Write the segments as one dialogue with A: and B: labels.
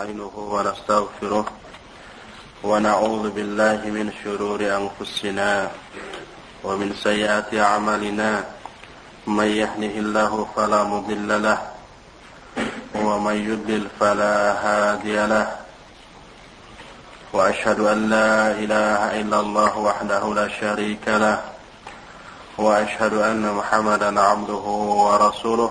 A: ونستعينه ونستغفره ونعوذ بالله من شرور أنفسنا ومن سيئات أعمالنا. من يهده الله فلا مضل له ومن يضلل فلا هادي له. وأشهد أن لا إله إلا الله وحده لا شريك له. وأشهد أن محمدا عبده ورسوله.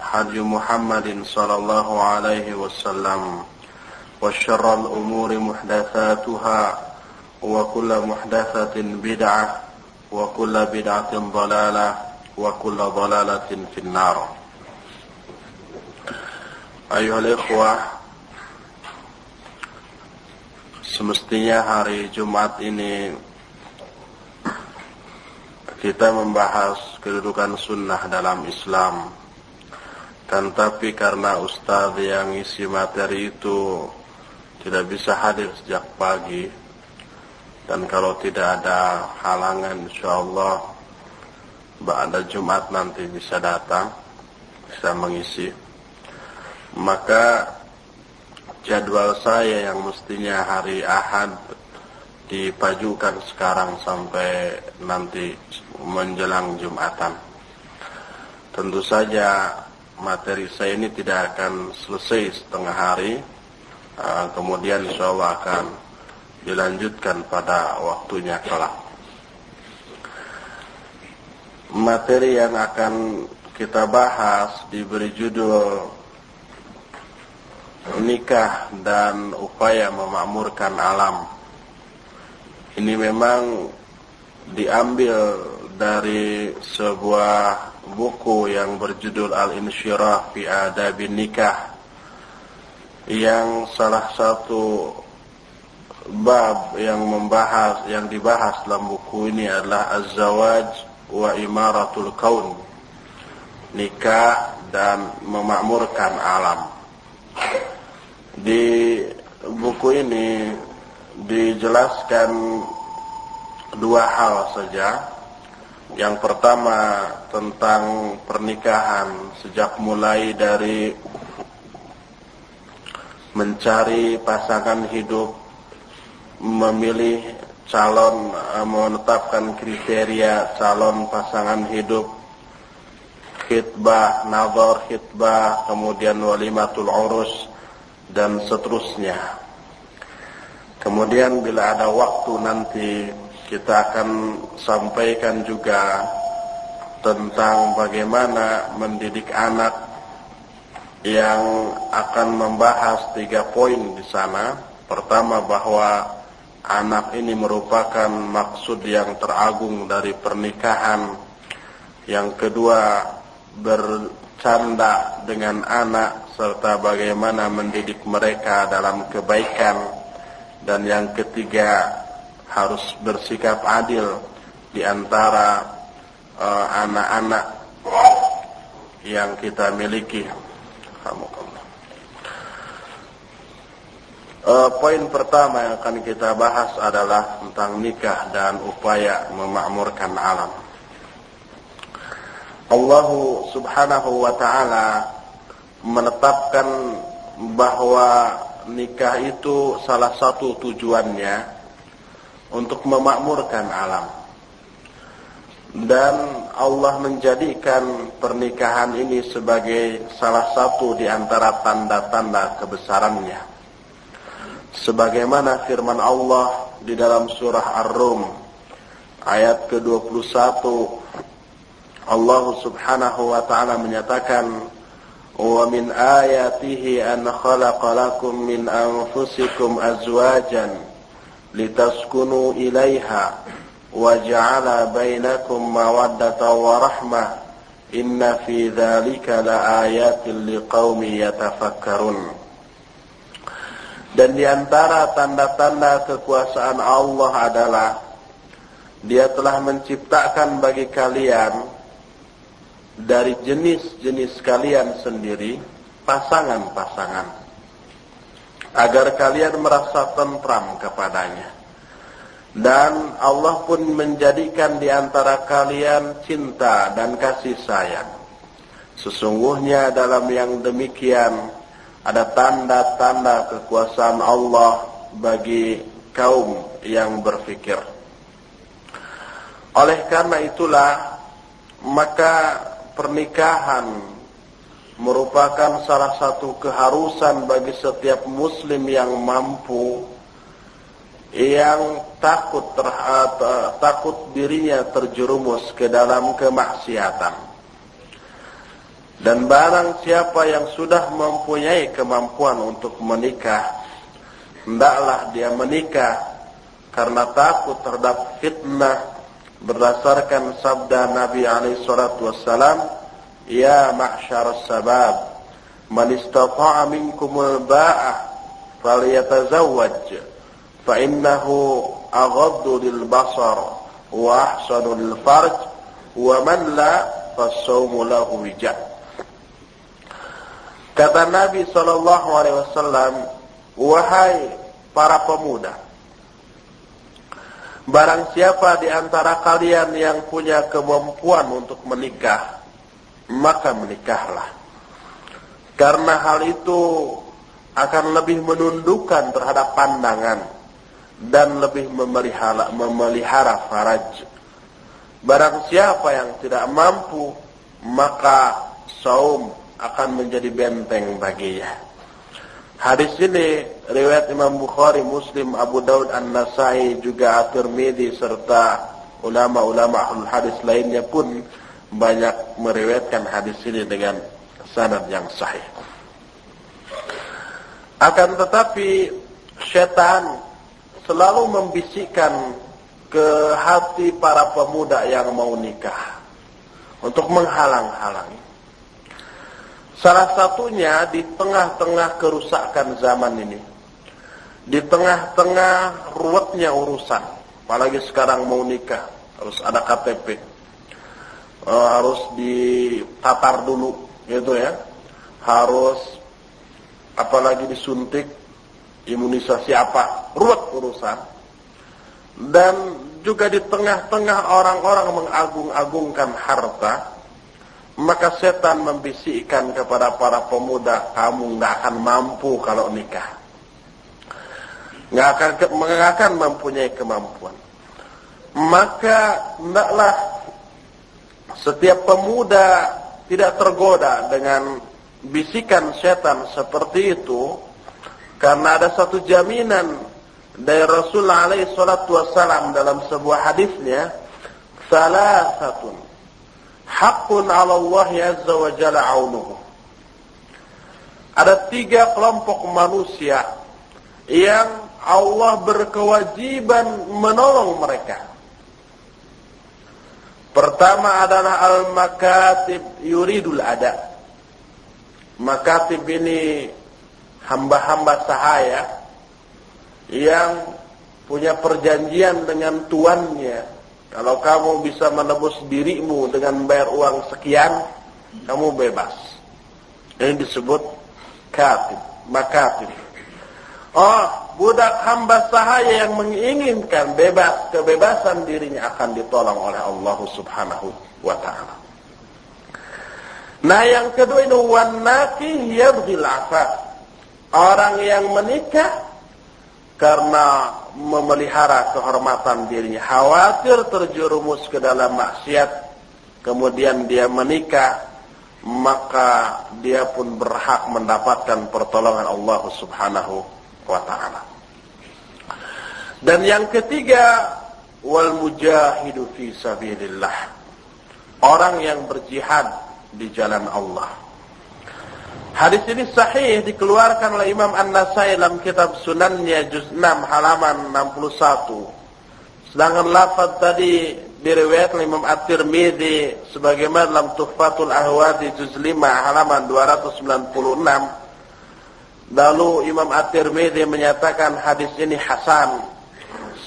A: هدي محمد صلى الله عليه وسلم وشر الأمور محدثاتها وكل محدثة بدعة وكل بدعة ضلالة وكل ضلالة في النار أيها الإخوة Semestinya hari Jumat ini kita membahas kedudukan sunnah dalam Islam. Dan tapi karena ustadz yang isi materi itu tidak bisa hadir sejak pagi. Dan kalau tidak ada halangan insya Allah pada Jumat nanti bisa datang, bisa mengisi. Maka jadwal saya yang mestinya hari Ahad dipajukan sekarang sampai nanti menjelang Jumatan. Tentu saja materi saya ini tidak akan selesai setengah hari, kemudian insya Allah akan dilanjutkan pada waktunya kelak. Materi yang akan kita bahas diberi judul nikah dan upaya memakmurkan alam. Ini memang diambil dari sebuah buku yang berjudul Al-Insyirah fi Adabin Nikah yang salah satu bab yang membahas yang dibahas dalam buku ini adalah Az-Zawaj wa Imaratul Kaun nikah dan memakmurkan alam di buku ini dijelaskan dua hal saja. Yang pertama tentang pernikahan sejak mulai dari mencari pasangan hidup, memilih calon, menetapkan kriteria calon pasangan hidup, khidbah, nazar khidbah, kemudian walimatul urus, dan seterusnya. Kemudian bila ada waktu nanti kita akan sampaikan juga tentang bagaimana mendidik anak yang akan membahas tiga poin di sana. Pertama bahwa anak ini merupakan maksud yang teragung dari pernikahan. Yang kedua bercanda dengan anak serta bagaimana mendidik mereka dalam kebaikan. Dan yang ketiga harus bersikap adil di antara anak-anak uh, yang kita miliki. Uh, poin pertama yang akan kita bahas adalah tentang nikah dan upaya memakmurkan alam. Allah Subhanahu wa taala menetapkan bahwa nikah itu salah satu tujuannya untuk memakmurkan alam. Dan Allah menjadikan pernikahan ini sebagai salah satu di antara tanda-tanda kebesarannya. sebagaimana firman Allah di dalam surah Ar-Rum ayat ke-21 Allah Subhanahu wa taala menyatakan wa min ayatihi an khalaqa lakum min anfusikum wa ja'ala bainakum mawaddatan wa rahmah inna fi dzalika laayatin liqaumin yatafakkarun. Dan di antara tanda-tanda kekuasaan Allah adalah Dia telah menciptakan bagi kalian dari jenis-jenis kalian sendiri pasangan-pasangan agar kalian merasa tentram kepadanya. Dan Allah pun menjadikan di antara kalian cinta dan kasih sayang. Sesungguhnya dalam yang demikian ada tanda-tanda kekuasaan Allah bagi kaum yang berfikir. Oleh karena itulah maka pernikahan merupakan salah satu keharusan bagi setiap muslim yang mampu yang takut ter, takut dirinya terjerumus ke dalam kemaksiatan. Dan barang siapa yang sudah mempunyai kemampuan untuk menikah, hendaklah dia menikah karena takut terhadap fitnah berdasarkan sabda Nabi alaihi salatu "Ya ma'syar sabab, man istata'a minkum al-ba'ah falyatazawwaj, fa innahu aghaddu lil basar wa ahsanu lil farj, wa man la fasawmu lahu wijah." Kata Nabi Shallallahu Alaihi Wasallam, wahai para pemuda, barang siapa di antara kalian yang punya kemampuan untuk menikah, maka menikahlah. Karena hal itu akan lebih menundukkan terhadap pandangan dan lebih memelihara, memelihara faraj. Barang siapa yang tidak mampu, maka saum akan menjadi benteng baginya. Hadis ini riwayat Imam Bukhari, Muslim, Abu Daud, An-Nasai, juga At-Tirmidzi serta ulama-ulama ahlul hadis lainnya pun banyak meriwayatkan hadis ini dengan sanad yang sahih. Akan tetapi setan selalu membisikkan ke hati para pemuda yang mau nikah untuk menghalang-halangi. Salah satunya di tengah-tengah kerusakan zaman ini. Di tengah-tengah ruwetnya urusan. Apalagi sekarang mau nikah. Harus ada KTP. Eh, harus ditatar dulu. Gitu ya. Harus apalagi disuntik imunisasi apa. Ruwet urusan. Dan juga di tengah-tengah orang-orang mengagung-agungkan harta maka setan membisikkan kepada para pemuda, kamu nggak akan mampu kalau nikah. Nggak akan, nggak akan mempunyai kemampuan. Maka hendaklah setiap pemuda tidak tergoda dengan bisikan setan seperti itu karena ada satu jaminan dari Rasulullah alaihi salatu wassalam dalam sebuah hadisnya salah satu Hakun ala Allah azza wa jalla aunuhu. Ada tiga kelompok manusia yang Allah berkewajiban menolong mereka. Pertama adalah al-makatib yuridul ada. Makatib ini hamba-hamba sahaya yang punya perjanjian dengan tuannya kalau kamu bisa menebus dirimu dengan bayar uang sekian, kamu bebas. Ini disebut katib, makatib. Oh, budak hamba sahaya yang menginginkan bebas, kebebasan dirinya akan ditolong oleh Allah Subhanahu wa taala. Nah, yang kedua ini wanaki yabghil Orang yang menikah karena memelihara kehormatan dirinya, khawatir terjerumus ke dalam maksiat, kemudian dia menikah, maka dia pun berhak mendapatkan pertolongan Allah Subhanahu wa taala. Dan yang ketiga, wal mujahidu fi sabilillah. Orang yang berjihad di jalan Allah. Hadis ini sahih dikeluarkan oleh Imam An-Nasai dalam kitab Sunannya juz 6 halaman 61. Sedangkan lafaz tadi diriwayatkan oleh Imam At-Tirmidzi sebagaimana dalam Tuhfatul Ahwadi juz 5 halaman 296. Lalu Imam At-Tirmidzi menyatakan hadis ini hasan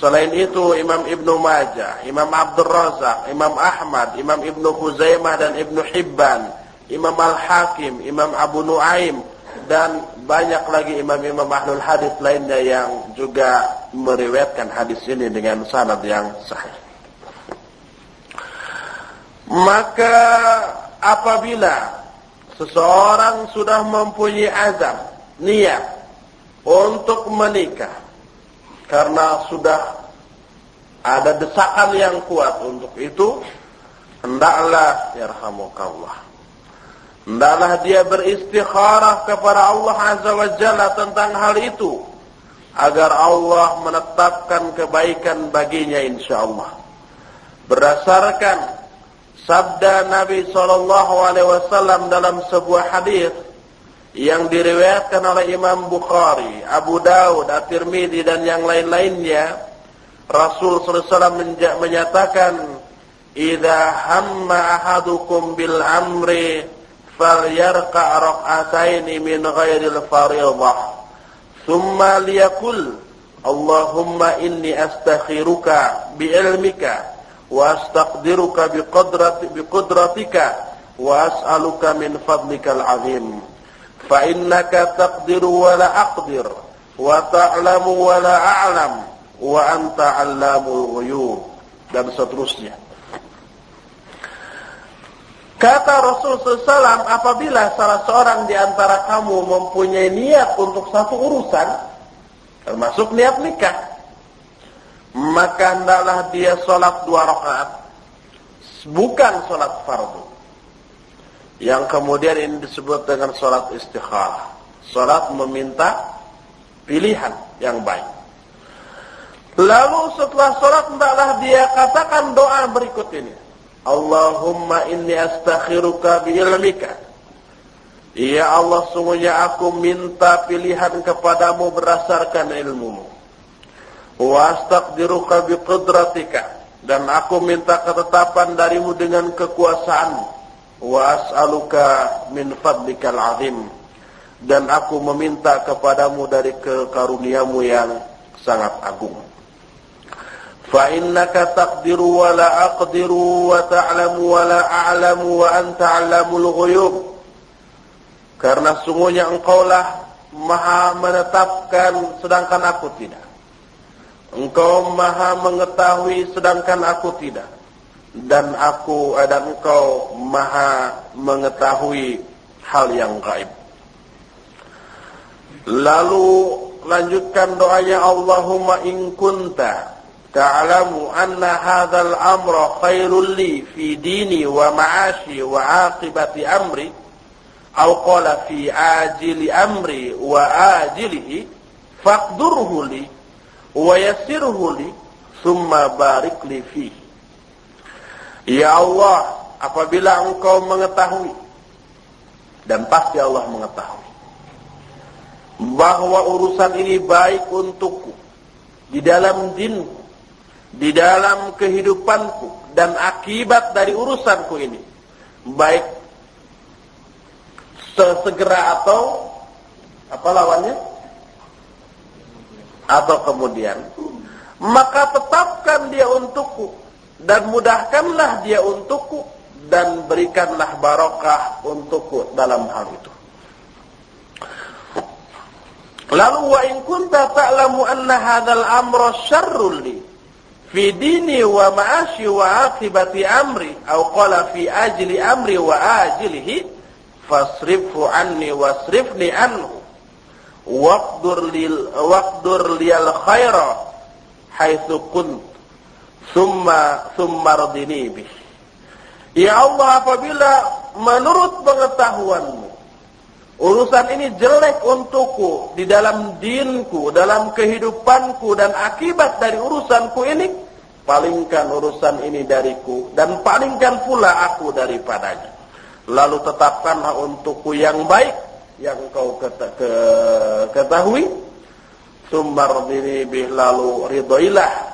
A: Selain itu Imam Ibnu Majah, Imam Abdul Razak, Imam Ahmad, Imam Ibnu Huzaimah dan Ibnu Hibban, Imam Al-Hakim, Imam Abu Nuaim dan banyak lagi imam-imam ahlul hadis lainnya yang juga meriwayatkan hadis ini dengan sanad yang sahih. Maka apabila seseorang sudah mempunyai azam, niat untuk menikah karena sudah ada desakan yang kuat untuk itu hendaklah yarhamukallah. Hendaklah dia beristikharah kepada Allah azza wa jalla tentang hal itu agar Allah menetapkan kebaikan baginya insyaallah. Berdasarkan sabda Nabi sallallahu alaihi wasallam dalam sebuah hadis yang diriwayatkan oleh Imam Bukhari, Abu Daud, At-Tirmidzi dan yang lain-lainnya, Rasul SAW menyatakan, "Idza hamma ahadukum bil amri falyarqa rak'atain min ghairil fariidhah." Thumma liyaqul, "Allahumma inni astakhiruka bi ilmika wa astaqdiruka bi qudratika wa as'aluka min fadlikal 'azim." Fa innaka taqdiru wa la aqdir wa ta'lamu wa la a'lam wa anta 'allamul ghuyub dan seterusnya Kata Rasul SAW, apabila salah seorang di antara kamu mempunyai niat untuk satu urusan, termasuk niat nikah, maka hendaklah dia sholat dua rakaat, bukan sholat fardu. Yang kemudian ini disebut dengan sholat istikharah. Sholat meminta pilihan yang baik. Lalu setelah sholat hendaklah dia katakan doa berikut ini. Allahumma inni astakhiruka bi'ilmika. Ya Allah sungguhnya aku minta pilihan kepadamu berdasarkan ilmumu. Wa astaqdiruka biqudratika. Dan aku minta ketetapan darimu dengan kekuasaanmu wa as'aluka min fadlikal azim. Dan aku meminta kepadamu dari kekaruniamu yang sangat agung. Fa innaka taqdiru wa la aqdiru wa ta'lamu wa la a'lamu wa anta 'allamul ghuyub. Karena sungguhnya engkaulah maha menetapkan sedangkan aku tidak. Engkau maha mengetahui sedangkan aku tidak dan aku dan engkau maha mengetahui hal yang gaib. Lalu lanjutkan doanya Allahumma in kunta ta'lamu anna hadzal amra khairul li fi dini wa ma'ashi wa aqibati amri aw qala fi ajili amri wa ajilihi faqdurhu li wa yassirhu li thumma barik li fihi Ya Allah, apabila engkau mengetahui, dan pasti Allah mengetahui, bahwa urusan ini baik untukku, di dalam dinku, di dalam kehidupanku, dan akibat dari urusanku ini, baik sesegera atau apa lawannya? Atau kemudian, maka tetapkan dia untukku dan mudahkanlah dia untukku dan berikanlah barokah untukku dalam hal itu. Lalu wa in kunta ta'lamu anna hadzal amra syarrul li fi dini wa ma'ashi wa aqibati amri aw qala fi ajli amri wa ajlihi fasrifhu anni wasrifni anhu waqdur lil waqdur lil khaira haitsu kunt Summa summa radini Ya Allah apabila menurut pengetahuanmu urusan ini jelek untukku di dalam dinku, dalam kehidupanku dan akibat dari urusanku ini, palingkan urusan ini dariku dan palingkan pula aku daripadanya. Lalu tetapkanlah untukku yang baik yang kau ketahui. Sumbar diri bih lalu ridhoilah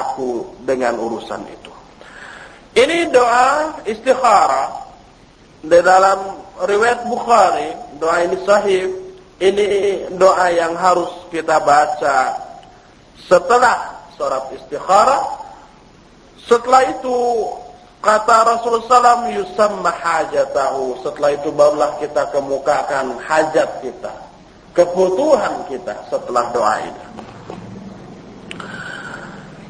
A: aku dengan urusan itu. Ini doa istikharah di dalam riwayat Bukhari, doa ini sahih. Ini doa yang harus kita baca setelah surat istikharah. Setelah itu kata Rasulullah SAW yusamma hajatahu. Setelah itu barulah kita kemukakan hajat kita, kebutuhan kita setelah doa ini.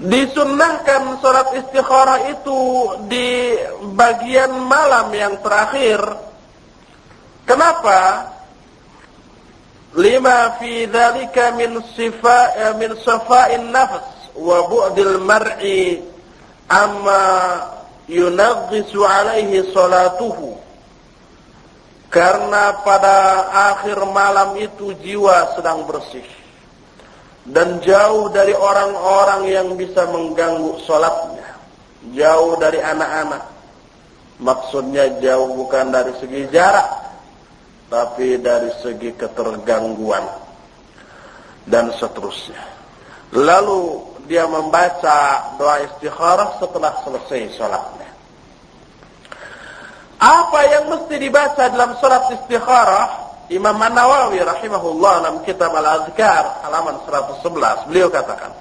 A: Disunnahkan sholat istikharah itu di bagian malam yang terakhir. Kenapa? Lima fi dzalika min sifa eh, min safa'in nafs wa bu'dil mar'i amma yunaghisu alaihi salatuhu. Karena pada akhir malam itu jiwa sedang bersih dan jauh dari orang-orang yang bisa mengganggu sholatnya. Jauh dari anak-anak. Maksudnya jauh bukan dari segi jarak, tapi dari segi ketergangguan dan seterusnya. Lalu dia membaca doa istikharah setelah selesai sholatnya. Apa yang mesti dibaca dalam sholat istikharah? Imam An-Nawawi rahimahullah dalam kitab Al-Azkar halaman 111 beliau katakan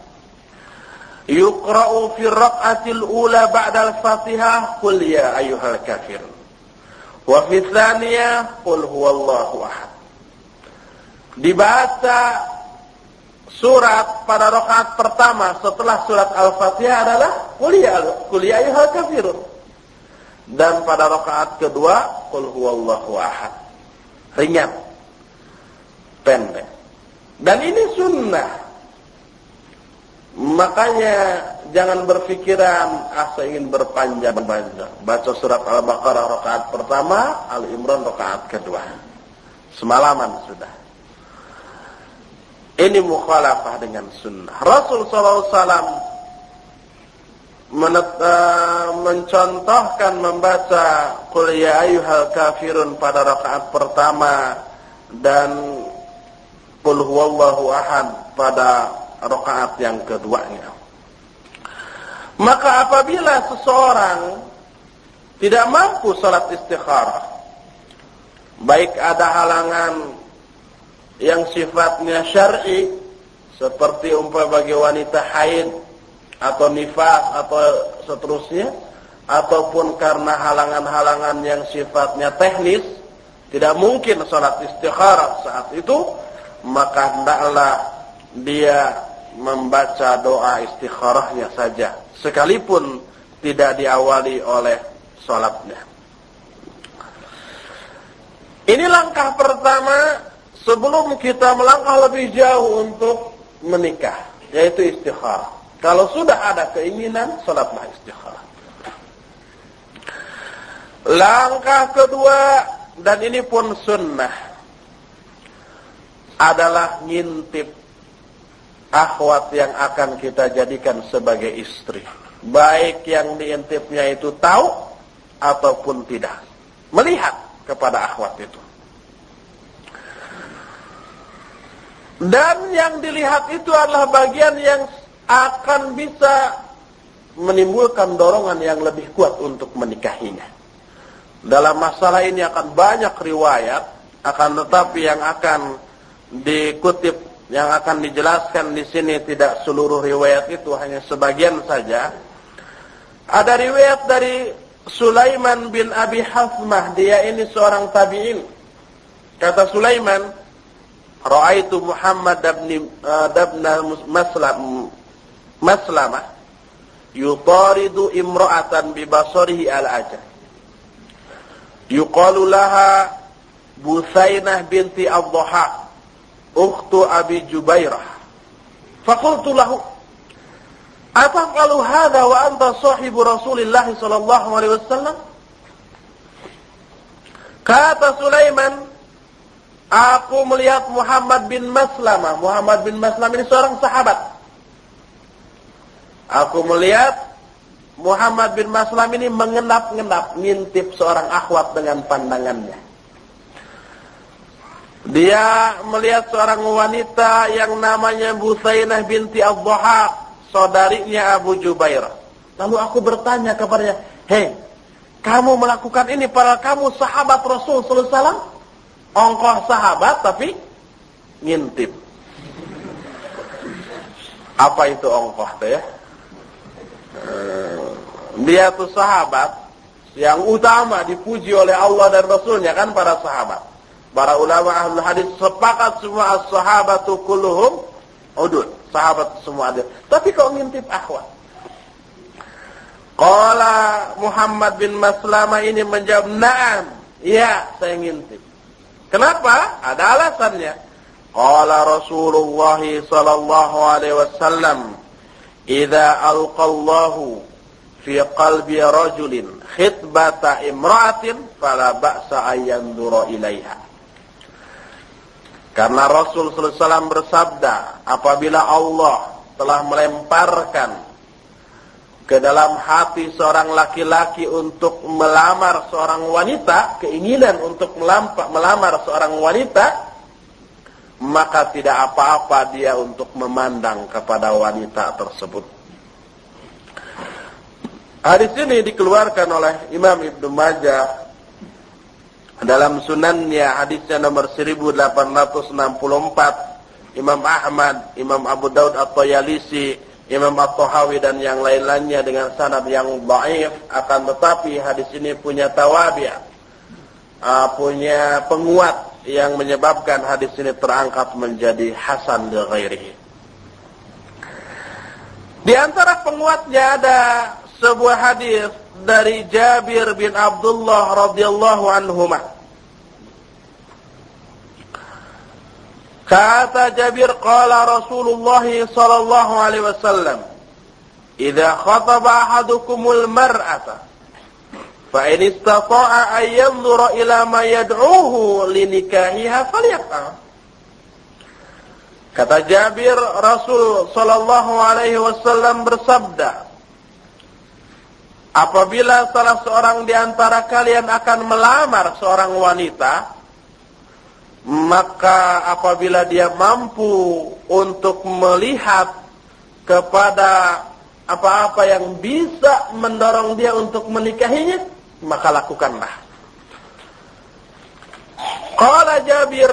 A: Yuqra'u fi raq'atil ula ba'da al-Fatihah qul ya ayyuhal kafir. Wa fi tsaniyah qul huwallahu ahad. Dibaca surat pada rakaat pertama setelah surat Al-Fatihah adalah qul ya qul ya kafirun dan pada rakaat kedua qul huwallahu ahad ringan, pendek. Dan ini sunnah. Makanya jangan berpikiran asa ingin berpanjang-panjang. Baca surat Al-Baqarah rakaat pertama, Al-Imran rakaat kedua. Semalaman sudah. Ini mukhalafah dengan sunnah. Rasul SAW Eh, mencontohkan membaca Qul ya ayyuhal kafirun pada rakaat pertama dan Qul huwallahu ahad pada rakaat yang keduanya. Maka apabila seseorang tidak mampu salat istikharah, baik ada halangan yang sifatnya syar'i seperti umpama bagi wanita haid atau nifas atau seterusnya ataupun karena halangan-halangan yang sifatnya teknis tidak mungkin sholat istikharah saat itu maka hendaklah dia membaca doa istikharahnya saja sekalipun tidak diawali oleh sholatnya. Ini langkah pertama sebelum kita melangkah lebih jauh untuk menikah yaitu istikharah kalau sudah ada keinginan, salatlah istikharah. Langkah kedua, dan ini pun sunnah, adalah ngintip akhwat yang akan kita jadikan sebagai istri. Baik yang diintipnya itu tahu ataupun tidak. Melihat kepada akhwat itu. Dan yang dilihat itu adalah bagian yang akan bisa menimbulkan dorongan yang lebih kuat untuk menikahinya. Dalam masalah ini akan banyak riwayat, akan tetapi yang akan dikutip, yang akan dijelaskan di sini tidak seluruh riwayat itu, hanya sebagian saja. Ada riwayat dari Sulaiman bin Abi Hafmah, dia ini seorang tabi'in. Kata Sulaiman, Ra'aitu Muhammad dabni, uh, dabna Maslam maslamah yutaridu imra'atan bi basarihi al-ajal yuqalu laha Busainah binti Abdhaha ukhtu Abi Jubairah faqultu lahu ataqalu hadha wa anta sahibu Rasulillah sallallahu alaihi wasallam kata Sulaiman Aku melihat Muhammad bin Maslamah. Muhammad bin Maslamah ini seorang sahabat. Aku melihat Muhammad bin Maslam ini mengenap-ngenap ngintip seorang akhwat dengan pandangannya. Dia melihat seorang wanita yang namanya Busainah binti Abduha, saudarinya Abu Jubair. Lalu aku bertanya kepadanya, Hei, kamu melakukan ini padahal kamu sahabat Rasul Wasallam? ongkoh sahabat tapi ngintip. Apa itu ongkoh ya? Dia tuh sahabat yang utama dipuji oleh Allah dan Rasulnya kan para sahabat. Para ulama ahli hadis sepakat semua as-sahabatu kulluhum udud. Sahabat semua ada. Tapi kok ngintip akhwat? Qala Muhammad bin Maslama ini menjawab, "Na'am." Ya, saya ngintip. Kenapa? Ada alasannya. Qala Rasulullah sallallahu alaihi wasallam, "Idza alqallahu fi qalbi rajulin khitbata imra'atin fala ba'sa an yanzura ilaiha." Karena Rasul wasallam bersabda, apabila Allah telah melemparkan ke dalam hati seorang laki-laki untuk melamar seorang wanita, keinginan untuk melamar seorang wanita, maka tidak apa-apa dia untuk memandang kepada wanita tersebut. Hadis ini dikeluarkan oleh Imam Ibnu Majah dalam sunannya hadisnya nomor 1864 Imam Ahmad, Imam Abu Daud At-Tayalisi Imam At-Tahawi dan yang lain-lainnya dengan sanad yang dhaif akan tetapi hadis ini punya tawabi' uh, punya penguat yang menyebabkan hadis ini terangkat menjadi hasan li ghairihi. Di antara penguatnya ada sebuah hadis dari Jabir bin Abdullah radhiyallahu anhumah Kata Jabir qala Rasulullah sallallahu alaihi wasallam, "Idza khataba ahadukumul mar'ata fa in istata'a an yanzura ila ma yad'uhu linikahiha falyaf'al." Kata Jabir, Rasul sallallahu alaihi wasallam bersabda, Apabila salah seorang di antara kalian akan melamar seorang wanita, maka apabila dia mampu untuk melihat kepada apa-apa yang bisa mendorong dia untuk menikahinya, maka lakukanlah. Qala Jabir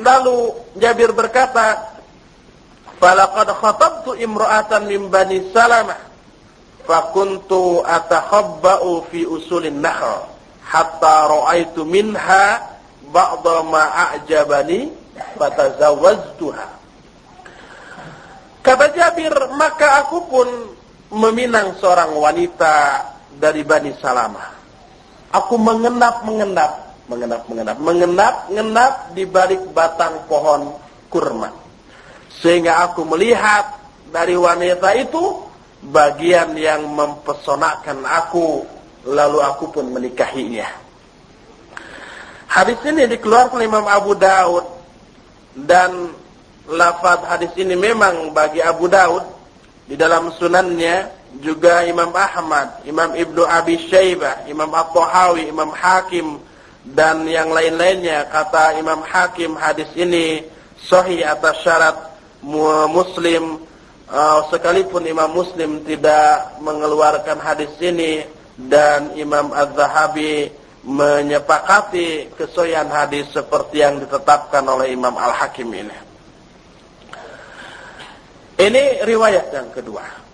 A: lalu Jabir berkata, "Falaqad khatabtu imra'atan min Bani Salamah, fakuntu atakhabba'u fi usulin nakhl, hatta ra'aitu minha ba'dha ma a'jabani fatazawwajtuha. Kata Jabir, maka aku pun meminang seorang wanita dari Bani Salamah. Aku mengendap-mengendap, mengendap-mengendap, mengendap-mengendap di balik batang pohon kurma. Sehingga aku melihat dari wanita itu bagian yang mempesonakan aku, lalu aku pun menikahinya. Hadis ini dikeluarkan Imam Abu Daud dan lafaz hadis ini memang bagi Abu Daud di dalam sunannya juga Imam Ahmad, Imam Ibnu Abi Syaibah, Imam At-Tahawi, Imam Hakim dan yang lain-lainnya kata Imam Hakim hadis ini sahih atas syarat Muslim uh, sekalipun Imam Muslim tidak mengeluarkan hadis ini dan Imam Az-Zahabi menyepakati kesoyan hadis seperti yang ditetapkan oleh Imam Al-Hakim ini. Ini riwayat yang kedua.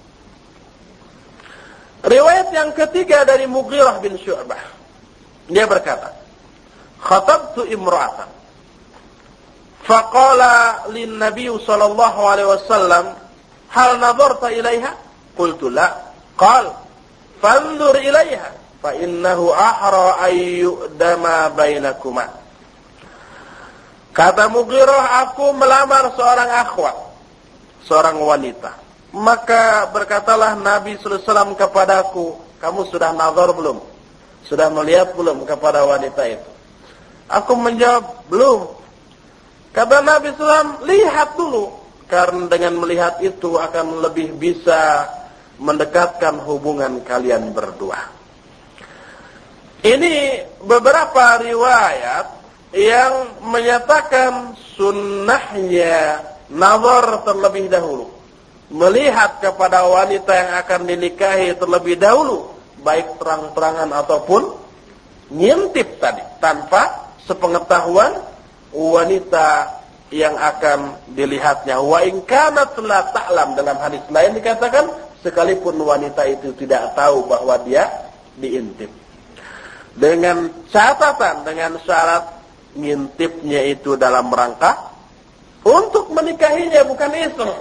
A: Riwayat yang ketiga dari Mughirah bin Syu'bah. Dia berkata, Khatabtu imra'atan. Faqala lin Nabi sallallahu alaihi wasallam, "Hal nadarta ilaiha?" Qultu la. Qal, "Fanzur ilaiha." fa innahu ahra ayyudama bainakuma. Kata Mughirah, aku melamar seorang akhwat, seorang wanita. Maka berkatalah Nabi SAW kepadaku, kamu sudah nazar belum? Sudah melihat belum kepada wanita itu? Aku menjawab, belum. Kata Nabi SAW, lihat dulu. Karena dengan melihat itu akan lebih bisa mendekatkan hubungan kalian berdua. Ini beberapa riwayat yang menyatakan sunnahnya nazar terlebih dahulu. Melihat kepada wanita yang akan dinikahi terlebih dahulu. Baik terang-terangan ataupun ngintip tadi. Tanpa sepengetahuan wanita yang akan dilihatnya. Wa in kanat la ta'lam dalam hadis lain dikatakan sekalipun wanita itu tidak tahu bahwa dia diintip. Dengan catatan dengan syarat ngintipnya itu dalam rangka untuk menikahinya bukan iseng.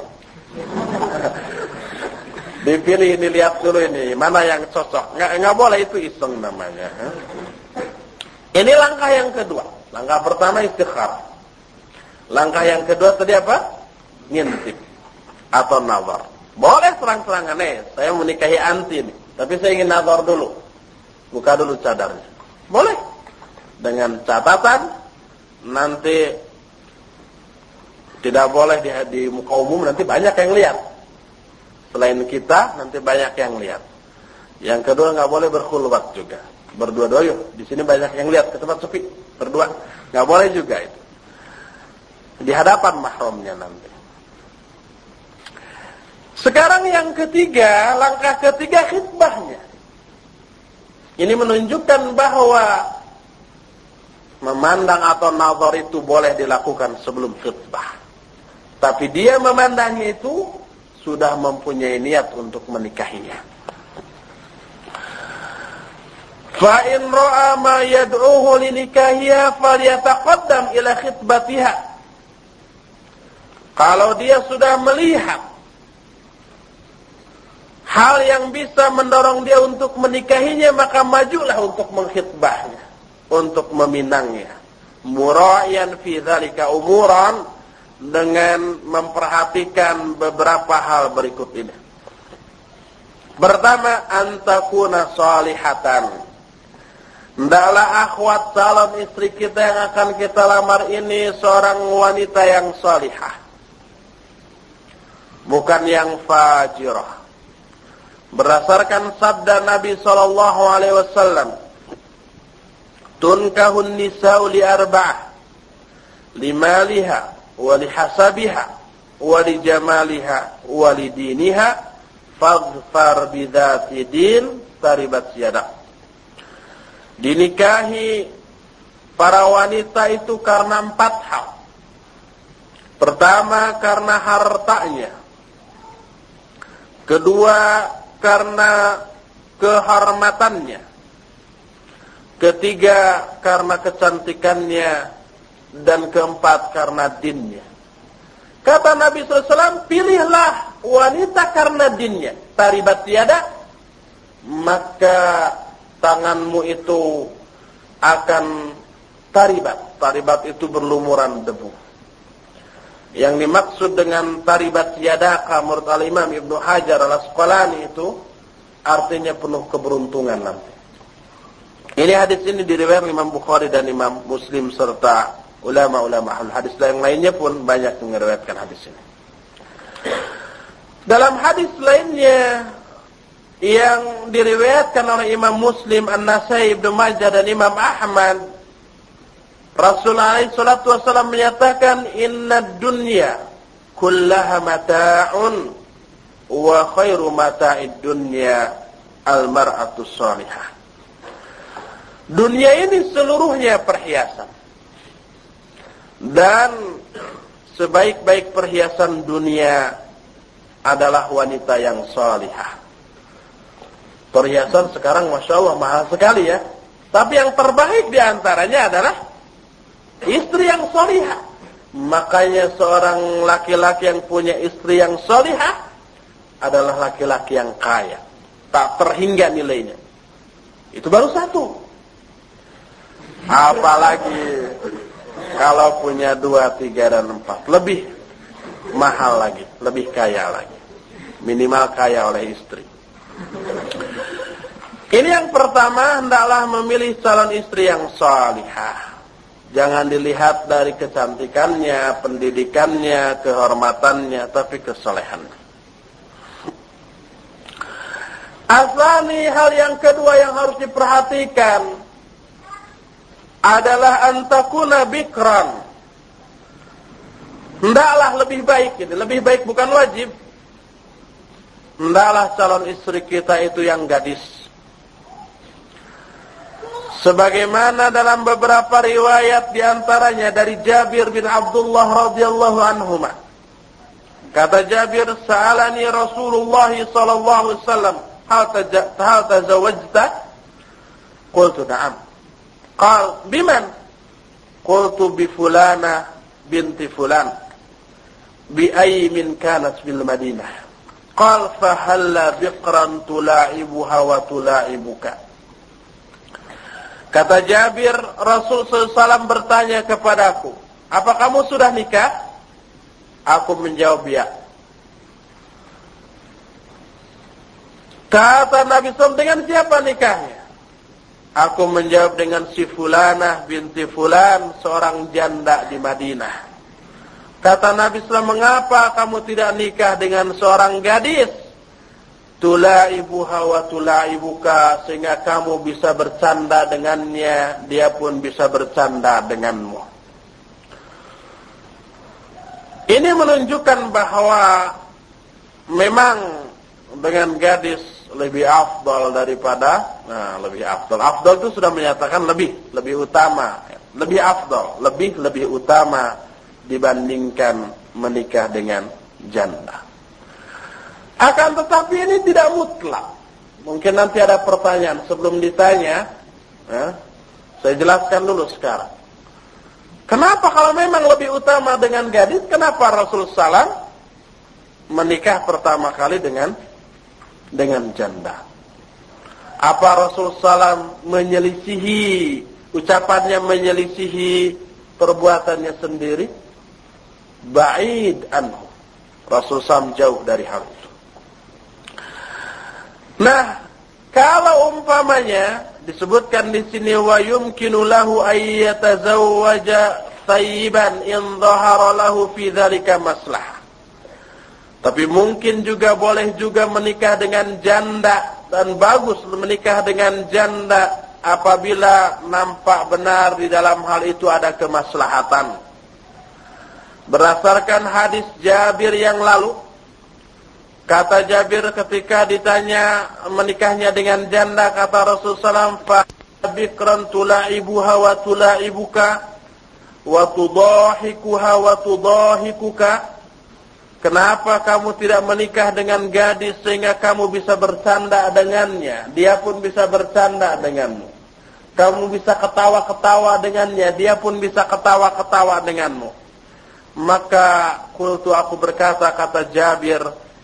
A: Dipilih ini lihat dulu ini mana yang cocok. Nggak, nggak boleh itu iseng namanya. Ini langkah yang kedua. Langkah pertama istikhar. Langkah yang kedua tadi apa? Ngintip atau nazar. Boleh terang-terangan nih, saya menikahi anti nih, tapi saya ingin nazar dulu. Buka dulu cadarnya. Boleh. Dengan catatan nanti tidak boleh di, di muka umum nanti banyak yang lihat. Selain kita nanti banyak yang lihat. Yang kedua nggak boleh berkhulwat juga berdua-dua yuk. Di sini banyak yang lihat ke tempat sepi, berdua. Nggak boleh juga itu. Di hadapan mahramnya nanti. Sekarang yang ketiga, langkah ketiga khidbahnya. Ini menunjukkan bahwa memandang atau nazar itu boleh dilakukan sebelum khidbah. Tapi dia memandangnya itu sudah mempunyai niat untuk menikahinya. Fa in ra'a ma yad'uhu linikahiha falyataqaddam ila khitbatiha. Kalau dia sudah melihat hal yang bisa mendorong dia untuk menikahinya, maka majulah untuk mengkhitbahnya, untuk meminangnya. Murayan fi dzalika umuran dengan memperhatikan beberapa hal berikut ini. Pertama, antakuna salihatan Hendaklah akhwat calon istri kita yang akan kita lamar ini seorang wanita yang salihah. Bukan yang fajirah. Berdasarkan sabda Nabi sallallahu alaihi wasallam, "Tunkahun nisa'u li arba'ah: limaliha wa lihasabiha wa lijamaliha wa lidiniha, faghfar bidzati din taribat yadak." Dinikahi para wanita itu karena empat hal. Pertama karena hartanya. Kedua karena kehormatannya. Ketiga karena kecantikannya. Dan keempat karena dinnya. Kata Nabi SAW, pilihlah wanita karena dinnya. Taribat tiada, maka tanganmu itu akan taribat. Taribat itu berlumuran debu. Yang dimaksud dengan taribat yadaka menurut al-imam Ibnu Hajar al-Asqalani itu artinya penuh keberuntungan nanti. Ini hadis ini diriwayatkan Imam Bukhari dan Imam Muslim serta ulama-ulama hadis yang lainnya pun banyak meriwayatkan hadis ini. Dalam hadis lainnya yang diriwayatkan oleh Imam Muslim, An-Nasai, Ibnu Majah dan Imam Ahmad Rasulullah wasallam menyatakan inna dunya kullaha mata'un wa khairu mata'id dunya al-mar'atu salihah. Dunia ini seluruhnya perhiasan. Dan sebaik-baik perhiasan dunia adalah wanita yang salihah. Perhiasan sekarang Masya Allah mahal sekali ya. Tapi yang terbaik di antaranya adalah istri yang solihah. Makanya seorang laki-laki yang punya istri yang solihah adalah laki-laki yang kaya. Tak terhingga nilainya. Itu baru satu. Apalagi kalau punya dua, tiga, dan empat. Lebih mahal lagi. Lebih kaya lagi. Minimal kaya oleh istri. Ini yang pertama hendaklah memilih calon istri yang salihah. Jangan dilihat dari kecantikannya, pendidikannya, kehormatannya, tapi kesolehannya. Asani hal yang kedua yang harus diperhatikan adalah antakuna bikran. Hendaklah lebih baik ini, lebih baik bukan wajib. Hendaklah calon istri kita itu yang gadis. Sebagaimana dalam beberapa riwayat di antaranya dari Jabir bin Abdullah radhiyallahu anhu. Kata Jabir, "Sa'alani Rasulullah sallallahu alaihi wasallam, hal tazawwajta?" Qultu na'am. Qal, "Biman?" Qultu bi fulana binti fulan. Bi ayyi min kanat bil Madinah. Qal fa halla biqran tula'ibuha wa tula'ibuka. Kata Jabir, Rasul SAW bertanya kepadaku, apa kamu sudah nikah? Aku menjawab ya. Kata Nabi SAW, dengan siapa nikahnya? Aku menjawab dengan si Fulanah binti Fulan, seorang janda di Madinah. Kata Nabi SAW, mengapa kamu tidak nikah dengan seorang gadis? tulaibuha wa tulaibuka sehingga kamu bisa bercanda dengannya dia pun bisa bercanda denganmu ini menunjukkan bahwa memang dengan gadis lebih afdal daripada nah lebih afdal afdal itu sudah menyatakan lebih lebih utama lebih afdal lebih lebih utama dibandingkan menikah dengan janda akan tetapi ini tidak mutlak. Mungkin nanti ada pertanyaan sebelum ditanya. Ya, saya jelaskan dulu sekarang. Kenapa kalau memang lebih utama dengan gadis, kenapa Rasul Salam menikah pertama kali dengan dengan janda? Apa Rasul Salam menyelisihi ucapannya menyelisihi perbuatannya sendiri? Ba'id anhu. Rasul Salam jauh dari hal itu. Nah, kalau umpamanya disebutkan di sini wa yumkinu lahu ayyatazawwaja thayyiban in dhahara lahu fi dzalika maslah. Tapi mungkin juga boleh juga menikah dengan janda dan bagus menikah dengan janda apabila nampak benar di dalam hal itu ada kemaslahatan. Berdasarkan hadis Jabir yang lalu Kata Jabir ketika ditanya menikahnya dengan janda kata Rasulullah SAW bikran tulaibuha wa tulaibuka wa tudahikuha wa tudahikuka Kenapa kamu tidak menikah dengan gadis sehingga kamu bisa bercanda dengannya dia pun bisa bercanda denganmu kamu bisa ketawa-ketawa dengannya dia pun bisa ketawa-ketawa denganmu maka kultu aku berkata kata Jabir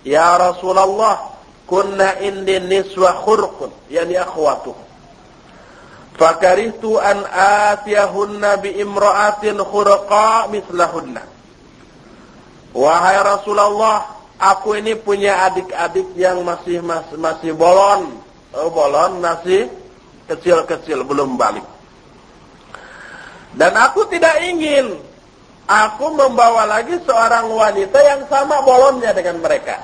A: Ya Rasulullah, kunna indi niswa khurqun, yani akhwatu. Fakarihtu an atiyahunna bi imra'atin khurqa mislahunna. Wahai Rasulullah, aku ini punya adik-adik yang masih masih, masih bolon. Oh, bolon masih kecil-kecil belum balik. Dan aku tidak ingin aku membawa lagi seorang wanita yang sama bolonnya dengan mereka.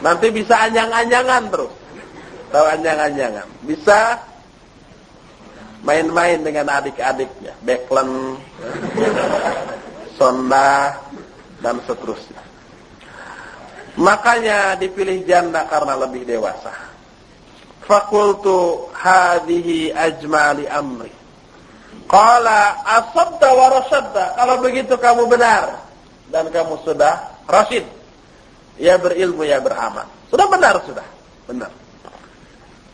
A: Nanti bisa anyang-anyangan terus. Tahu anyang-anyangan. Bisa main-main dengan adik-adiknya. Backland, sonda, dan seterusnya. Makanya dipilih janda karena lebih dewasa. Fakultu hadihi ajmali amri. Qala asabda wa rasadda. Kalau begitu kamu benar. Dan kamu sudah rasid ya berilmu ya beramal. Sudah benar sudah, benar.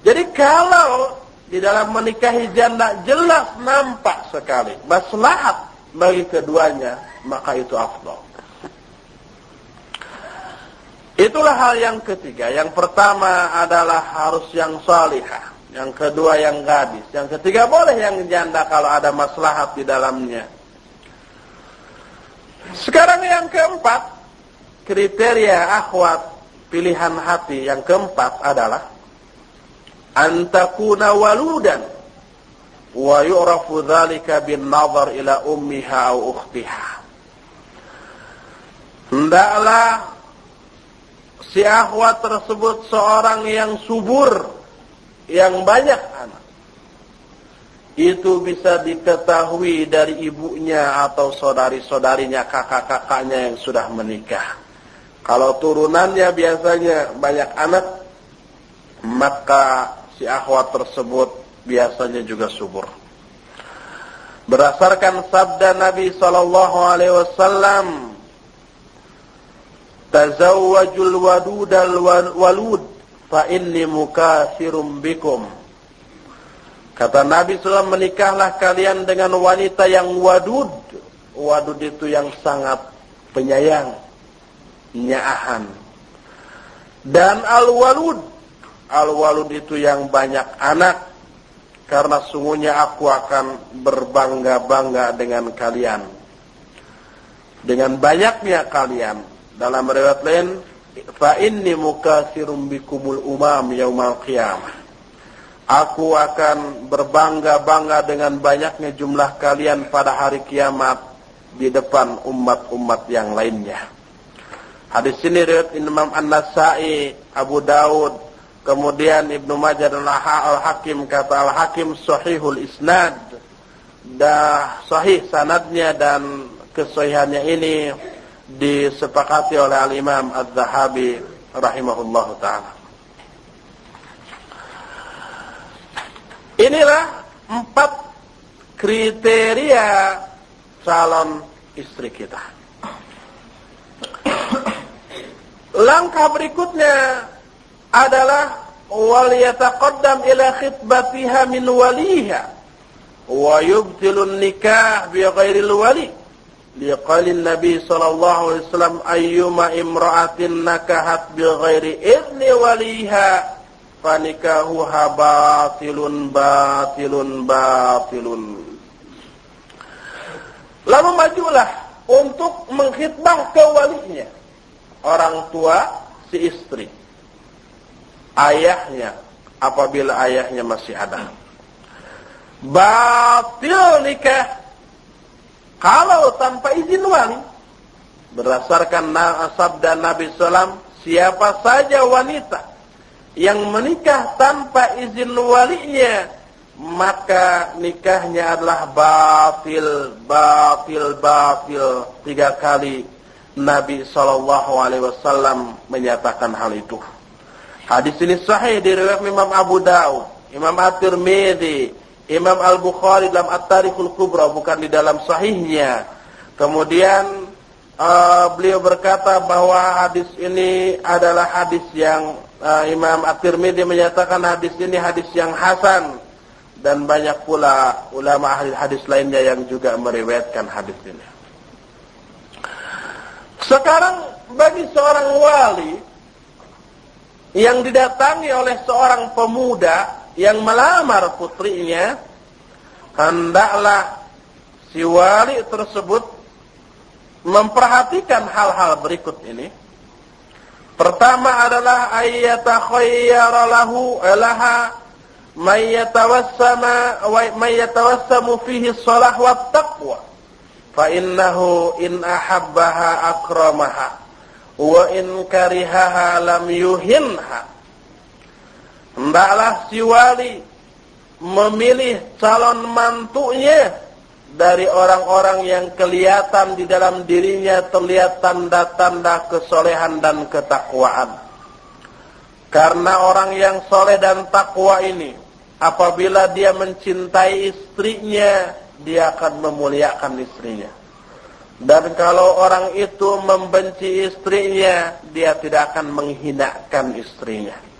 A: Jadi kalau di dalam menikahi janda jelas nampak sekali maslahat bagi keduanya, maka itu afdal. Itulah hal yang ketiga. Yang pertama adalah harus yang salihah. Yang kedua yang gadis. Yang ketiga boleh yang janda kalau ada maslahat di dalamnya. Sekarang yang keempat, kriteria akhwat pilihan hati yang keempat adalah antakuna waludan wa yu'rafu hendaklah si akhwat tersebut seorang yang subur yang banyak anak itu bisa diketahui dari ibunya atau saudari-saudarinya, kakak-kakaknya yang sudah menikah. Kalau turunannya biasanya banyak anak, maka si akhwat tersebut biasanya juga subur. Berdasarkan sabda Nabi sallallahu alaihi wasallam, "Tazawwajul wadudal walud fa inni mukatsirum bikum." Kata Nabi SAW, menikahlah kalian dengan wanita yang wadud. Wadud itu yang sangat penyayang, nyaahan. Dan al-walud. Al-walud itu yang banyak anak. Karena sungguhnya aku akan berbangga-bangga dengan kalian. Dengan banyaknya kalian. Dalam riwayat lain, fa inni mukasirum bikumul umam yaumal qiyamah. Aku akan berbangga-bangga dengan banyaknya jumlah kalian pada hari kiamat di depan umat-umat yang lainnya. Hadis ini riwayat Imam An-Nasa'i, Abu Daud, kemudian Ibnu Majah dan Al-Hakim kata Al-Hakim sahihul isnad. Dah sahih sanadnya dan kesahihannya ini disepakati oleh Al-Imam Az-Zahabi rahimahullahu taala. Inilah empat kriteria calon istri kita. Langkah berikutnya adalah wal yataqaddam ila khitbatiha min waliha wa yubtilun nikah bi ghairil wali liqalin nabi sallallahu alaihi wasallam ayyuma imra'atin nakahat bi ghairi idni waliha fanikahuha batilun batilun batilun. Lalu majulah untuk menghitbah ke walinya. Orang tua si istri. Ayahnya apabila ayahnya masih ada. Batil nikah kalau tanpa izin wali. Berdasarkan sabda Nabi Sallam, siapa saja wanita yang menikah tanpa izin walinya maka nikahnya adalah batil batil batil tiga kali Nabi sallallahu alaihi wasallam menyatakan hal itu hadis ini sahih diriwayatkan Imam Abu Daud Imam At-Tirmidzi Imam Al-Bukhari dalam At-Tarikhul Kubra bukan di dalam sahihnya kemudian uh, beliau berkata bahwa hadis ini adalah hadis yang uh, Imam At-Tirmidzi menyatakan hadis ini hadis yang hasan dan banyak pula ulama ahli hadis lainnya yang juga meriwayatkan hadis ini. Sekarang bagi seorang wali yang didatangi oleh seorang pemuda yang melamar putrinya, hendaklah si wali tersebut memperhatikan hal-hal berikut ini Pertama adalah ayyatakhayyara lahu laha may wa fihi shalah wa taqwa. Fa innahu in ahabbaha akramaha wa in karihaha lam yuhinha. Hendaklah si wali memilih calon mantunya dari orang-orang yang kelihatan di dalam dirinya terlihat tanda-tanda kesolehan dan ketakwaan. Karena orang yang soleh dan takwa ini, apabila dia mencintai istrinya, dia akan memuliakan istrinya. Dan kalau orang itu membenci istrinya, dia tidak akan menghinakan istrinya.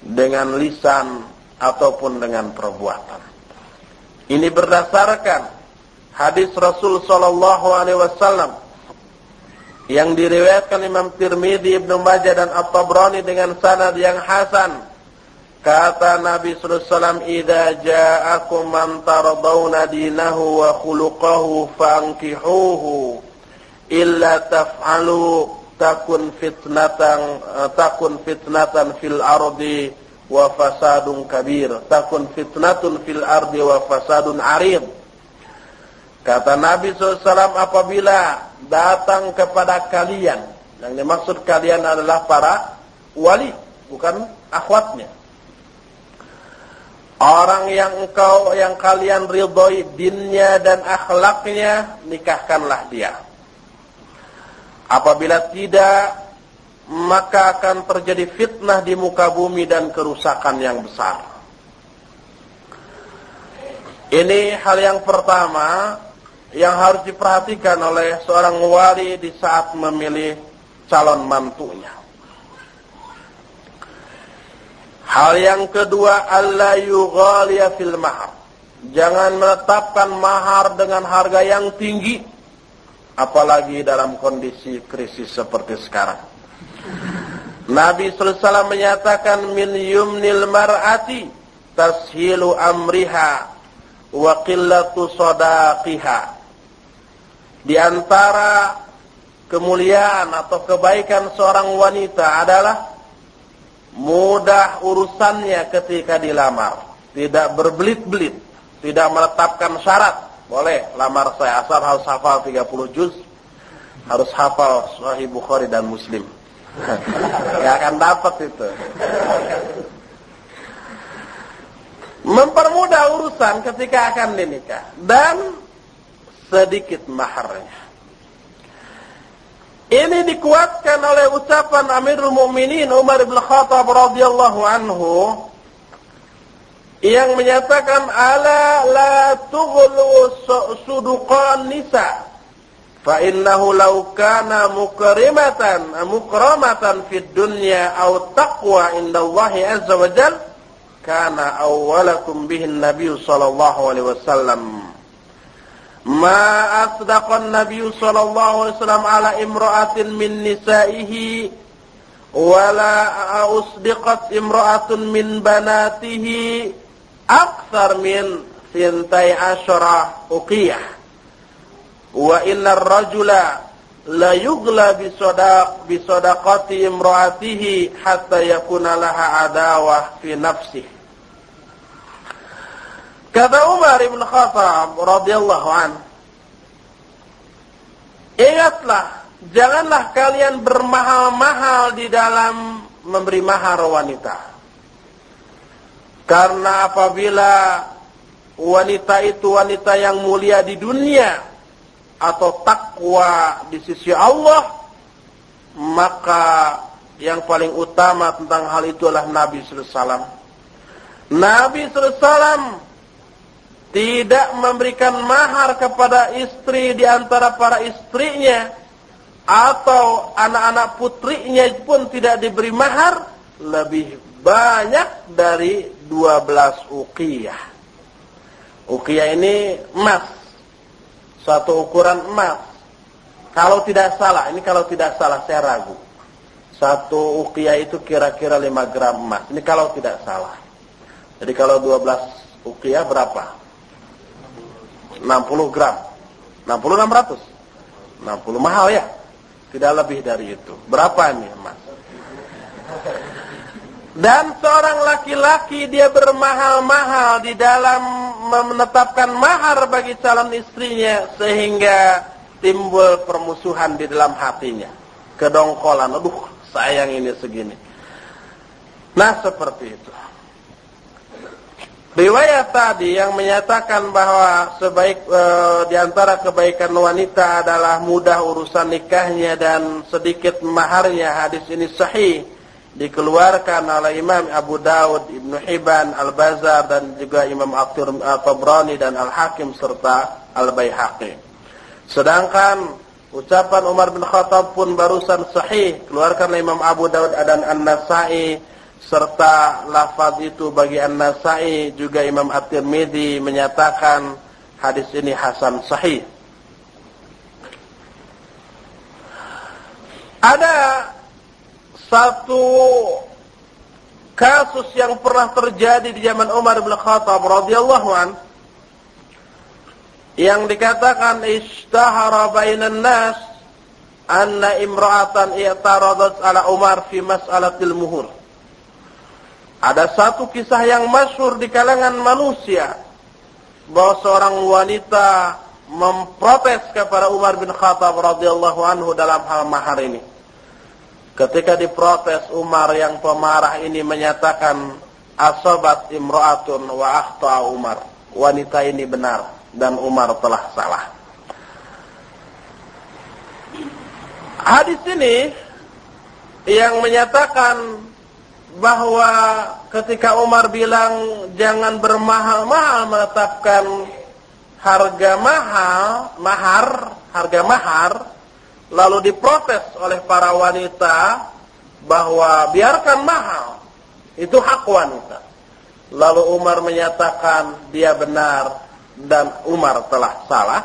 A: Dengan lisan ataupun dengan perbuatan. Ini berdasarkan hadis Rasul sallallahu alaihi wasallam yang diriwayatkan Imam Tirmidzi, Ibnu Majah dan At-Tabrani dengan sanad yang hasan. Kata Nabi sallallahu alaihi wasallam, "Idza ja'akum man dinahu wa fankihuhu illa taf'alu takun fitnatan takun fitnatan fil ardi wa fasadun kabir. Takun fitnatun fil ardi wa fasadun arid. Kata Nabi SAW apabila datang kepada kalian yang dimaksud kalian adalah para wali bukan akhwatnya. Orang yang engkau yang kalian ridhoi dinnya dan akhlaknya nikahkanlah dia apabila tidak maka akan terjadi fitnah di muka bumi dan kerusakan yang besar. Ini hal yang pertama yang harus diperhatikan oleh seorang wali di saat memilih calon mantunya. Hal yang kedua, Allah yughaliya fil mahar. Jangan menetapkan mahar dengan harga yang tinggi, apalagi dalam kondisi krisis seperti sekarang. Nabi SAW menyatakan min yumnil mar'ati tashilu amriha wa qillatu sadaqiha. Di antara kemuliaan atau kebaikan seorang wanita adalah mudah urusannya ketika dilamar. Tidak berbelit-belit, tidak menetapkan syarat. Boleh lamar saya asal harus hafal 30 juz, harus hafal Sahih Bukhari dan Muslim. Gak akan dapat itu. Mempermudah urusan ketika akan dinikah dan sedikit maharnya. Ini dikuatkan oleh ucapan Amirul Mukminin Umar bin Khattab radhiyallahu anhu yang menyatakan ala la tughlu sudukan nisa. Fa innahu law kana mukrimatan mukramatan fid dunya aw taqwa indallahi azza wa jal kana awwalakum bihin nabiy sallallahu alaihi wasallam. Ma asdaqan nabiy sallallahu alaihi wasallam ala imra'atin min nisaihi wala usdiqat imra'atun min banatihi أكثر من ثنتي عشر أقية wa innar rajula la yugla bi sadaq bi sadaqati imraatihi hatta yakuna laha adawah fi nafsihi Kata Umar bin Khattab radhiyallahu an Ingatlah janganlah kalian bermahal-mahal di dalam memberi mahar wanita Karena apabila wanita itu wanita yang mulia di dunia atau takwa di sisi Allah maka yang paling utama tentang hal itu adalah Nabi SAW. Nabi SAW tidak memberikan mahar kepada istri di antara para istrinya atau anak-anak putrinya pun tidak diberi mahar lebih banyak dari 12 uqiyah. Uqiyah ini emas satu ukuran emas. Kalau tidak salah, ini kalau tidak salah saya ragu. Satu ukiah itu kira-kira 5 gram emas. Ini kalau tidak salah. Jadi kalau 12 ukiah berapa? 60 gram. 60 600. 60 mahal ya? Tidak lebih dari itu. Berapa ini emas? Dan seorang laki-laki dia bermahal-mahal di dalam menetapkan mahar bagi calon istrinya sehingga timbul permusuhan di dalam hatinya. Kedongkolan, aduh sayang ini segini. Nah seperti itu. Riwayat tadi yang menyatakan bahwa sebaik e, di antara kebaikan wanita adalah mudah urusan nikahnya dan sedikit maharnya. Hadis ini sahih dikeluarkan oleh Imam Abu Dawud, Ibnu Hibban, Al-Bazar dan juga Imam At-Tabrani dan Al-Hakim serta Al-Baihaqi. Sedangkan ucapan Umar bin Khattab pun barusan sahih keluarkan oleh Imam Abu Dawud dan An-Nasai serta lafaz itu bagi An-Nasai juga Imam At-Tirmidzi menyatakan hadis ini hasan sahih. Ada satu kasus yang pernah terjadi di zaman Umar bin Khattab radhiyallahu an yang dikatakan ishtahara bainan nas anna imra'atan i'taradat ala Umar fi mas'alatil muhur Ada satu kisah yang masyhur di kalangan manusia bahwa seorang wanita memprotes kepada Umar bin Khattab radhiyallahu anhu dalam hal mahar ini. Ketika diprotes Umar yang pemarah ini menyatakan asobat imro'atun wa akhta Umar. Wanita ini benar dan Umar telah salah. Hadis ini yang menyatakan bahwa ketika Umar bilang jangan bermahal-mahal menetapkan harga mahal, mahar, harga mahar, lalu diprotes oleh para wanita bahwa biarkan mahal, itu hak wanita. Lalu Umar menyatakan dia benar dan Umar telah salah.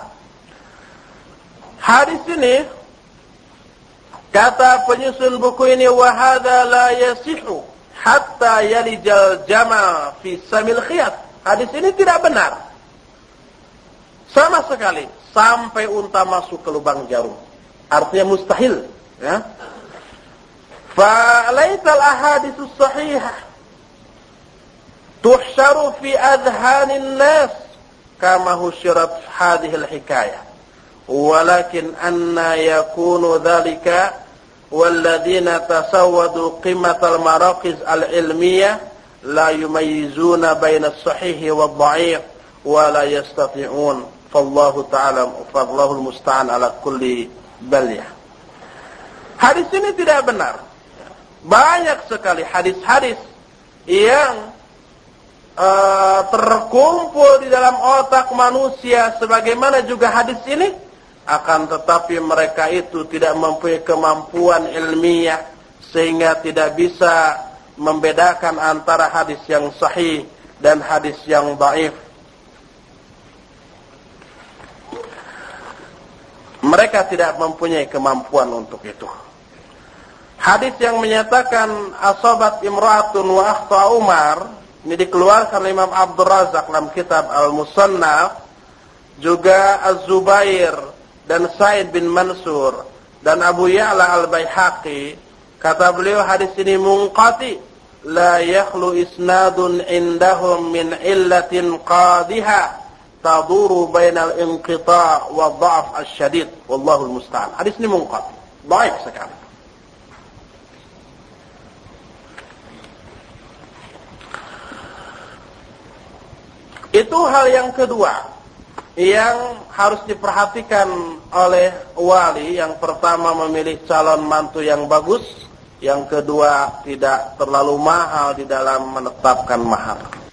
A: Hadis ini kata penyusun buku ini wahada la yasihu hatta yalijal jamal fi samil khiyat. Hadis ini tidak benar. Sama sekali sampai unta masuk ke lubang jarum. Artinya mustahil, ya. Falaisal ahaditsus sahihah tuhsyaru fi adhanin nas kama husyirat hadhihi al-hikayah. Walakin anna yakunu dhalika والذين تسودوا قمة المراكز العلمية لا يميزون بين الصحيح والضعيف ولا يستطيعون فالله تعالى فالله المستعان على كل baliyah. Hadis ini tidak benar. Banyak sekali hadis-hadis yang uh, terkumpul di dalam otak manusia sebagaimana juga hadis ini akan tetapi mereka itu tidak mempunyai kemampuan ilmiah sehingga tidak bisa membedakan antara hadis yang sahih dan hadis yang baif. Mereka tidak mempunyai kemampuan untuk itu. Hadis yang menyatakan asabat imra'atun wa akhta Umar ini dikeluarkan oleh Imam Abdul Razak dalam kitab Al-Musannaf juga Az-Zubair dan Said bin Mansur dan Abu Ya'la al-Baihaqi kata beliau hadis ini munqati la yakhlu isnadun indahum min illatin qadiha bainal inqita' wa dha'f asyadid. Wallahu musta'an. Hadis ini munqati baik sekali. Itu hal yang kedua yang harus diperhatikan oleh wali yang pertama memilih calon mantu yang bagus, yang kedua tidak terlalu mahal di dalam menetapkan mahar.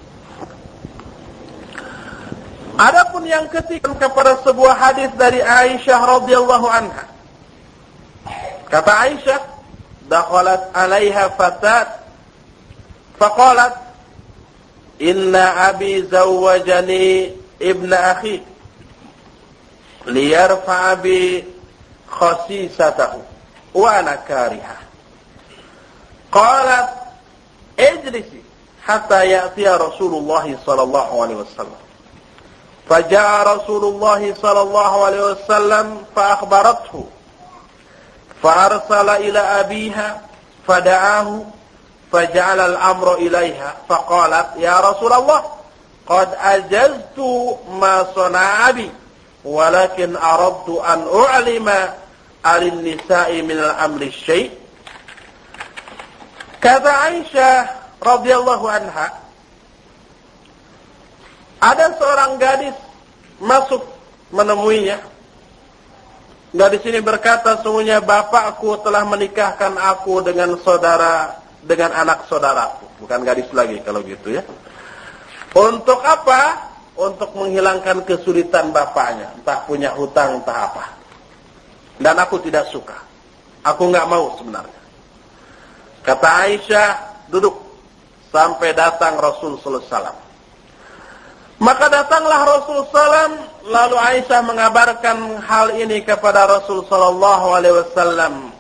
A: Adapun yang ketiga kepada sebuah hadis dari Aisyah radhiyallahu anha. Kata Aisyah, "Dakhalat 'alaiha fatat. Faqalat inna abi zawwajani ibna akhi. Liyarfa'a bi khasisatahu wa ana kariha. Qalat ijlisi hatta ya'tiya Rasulullah sallallahu alaihi wasallam فجاء رسول الله صلى الله عليه وسلم فأخبرته فأرسل إلى أبيها فدعاه فجعل الأمر إليها فقالت يا رسول الله قد أجزت ما صنع أبي walakin aradtu an u'lima alin nisa'i min al-amri syai' kata Aisyah radhiyallahu anha ada seorang gadis masuk menemuinya. Gadis ini berkata sungguhnya bapakku telah menikahkan aku dengan saudara dengan anak saudaraku. Bukan gadis lagi kalau gitu ya. Untuk apa? Untuk menghilangkan kesulitan bapaknya, entah punya hutang, entah apa. Dan aku tidak suka. Aku nggak mau sebenarnya. Kata Aisyah, duduk. Sampai datang Rasul Sallallahu Maka datanglah Rasul Sallam, lalu Aisyah mengabarkan hal ini kepada Rasul Sallallahu Alaihi Wasallam.